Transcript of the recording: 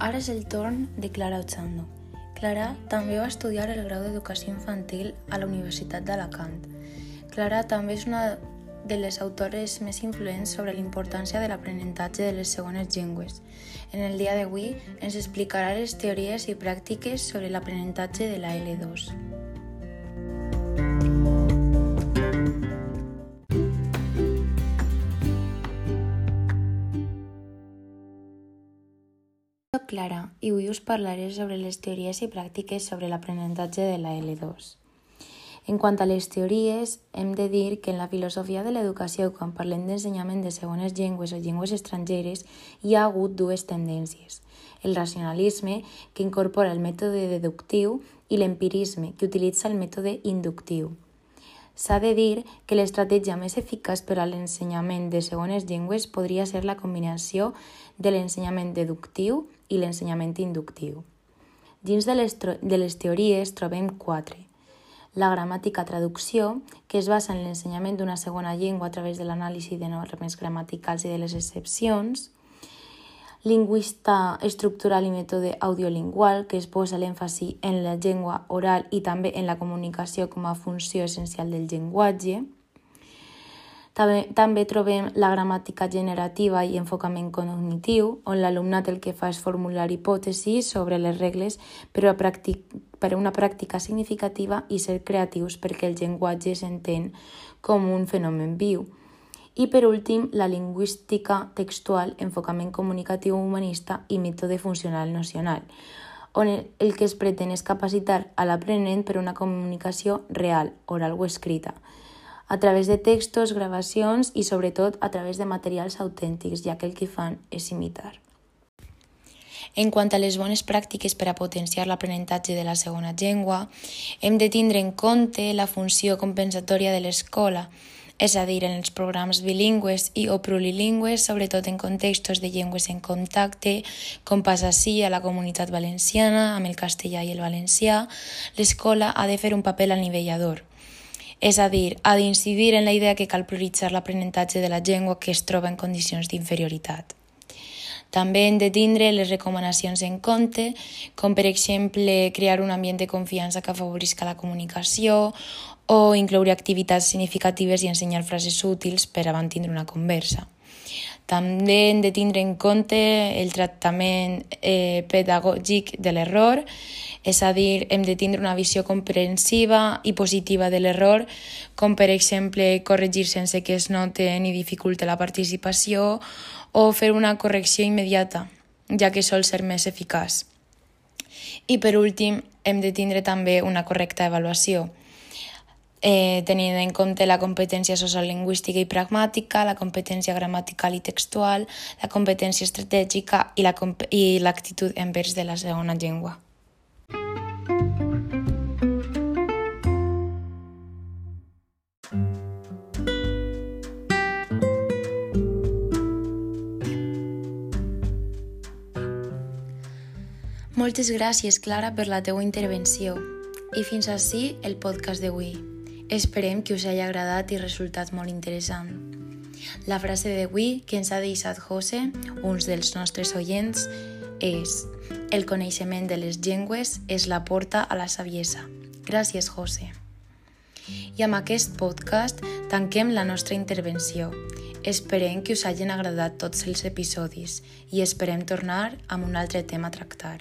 Ara és el torn de Clara Ochando. Clara també va estudiar el grau d'Educació Infantil a la Universitat d'Alacant. Clara també és una de les autores més influents sobre la importància de l'aprenentatge de les segones llengües. En el dia d'avui ens explicarà les teories i pràctiques sobre l'aprenentatge de la L2. Soc Clara i avui us parlaré sobre les teories i pràctiques sobre l'aprenentatge de la L2. En quant a les teories, hem de dir que en la filosofia de l'educació, quan parlem d'ensenyament de segones llengües o llengües estrangeres, hi ha hagut dues tendències. El racionalisme, que incorpora el mètode deductiu, i l'empirisme, que utilitza el mètode inductiu. S'ha de dir que l'estratègia més eficaç per a l'ensenyament de segones llengües podria ser la combinació de l'ensenyament deductiu i l'ensenyament inductiu. Dins de les, de les teories trobem quatre. La gramàtica traducció, que es basa en l'ensenyament d'una segona llengua a través de l'anàlisi de normes gramaticals i de les excepcions. Lingüista estructural i mètode audiolingual, que es posa l'èmfasi en la llengua oral i també en la comunicació com a funció essencial del llenguatge també, també trobem la gramàtica generativa i enfocament cognitiu, on l'alumnat el que fa és formular hipòtesis sobre les regles per a, pràctic, per a una pràctica significativa i ser creatius perquè el llenguatge s'entén com un fenomen viu. I per últim, la lingüística textual, enfocament comunicatiu humanista i mètode funcional nocional, on el que es pretén és capacitar a l'aprenent per una comunicació real, oral o escrita, a través de textos, gravacions i sobretot a través de materials autèntics, ja que el que fan és imitar. En quant a les bones pràctiques per a potenciar l'aprenentatge de la segona llengua, hem de tindre en compte la funció compensatòria de l'escola, és a dir, en els programes bilingües i o plurilingües, sobretot en contextos de llengües en contacte, com passa així a la comunitat valenciana, amb el castellà i el valencià, l'escola ha de fer un paper anivellador, és a dir, ha d'incidir en la idea que cal prioritzar l'aprenentatge de la llengua que es troba en condicions d'inferioritat. També hem de tindre les recomanacions en compte, com per exemple crear un ambient de confiança que afavorisca la comunicació o incloure activitats significatives i ensenyar frases útils per a mantindre una conversa. També hem de tindre en compte el tractament eh, pedagògic de l'error, és a dir, hem de tindre una visió comprensiva i positiva de l'error, com per exemple corregir sense que es note ni dificulte la participació o fer una correcció immediata, ja que sol ser més eficaç. I per últim, hem de tindre també una correcta avaluació, eh, tenint en compte la competència sociolingüística i pragmàtica, la competència gramatical i textual, la competència estratègica i l'actitud la envers de la segona llengua. Moltes gràcies, Clara, per la teua intervenció. I fins així el podcast d'avui. Esperem que us hagi agradat i resultat molt interessant. La frase d'avui que ens ha deixat José, uns dels nostres oients, és El coneixement de les llengües és la porta a la saviesa. Gràcies, José. I amb aquest podcast tanquem la nostra intervenció. Esperem que us hagin agradat tots els episodis i esperem tornar amb un altre tema a tractar.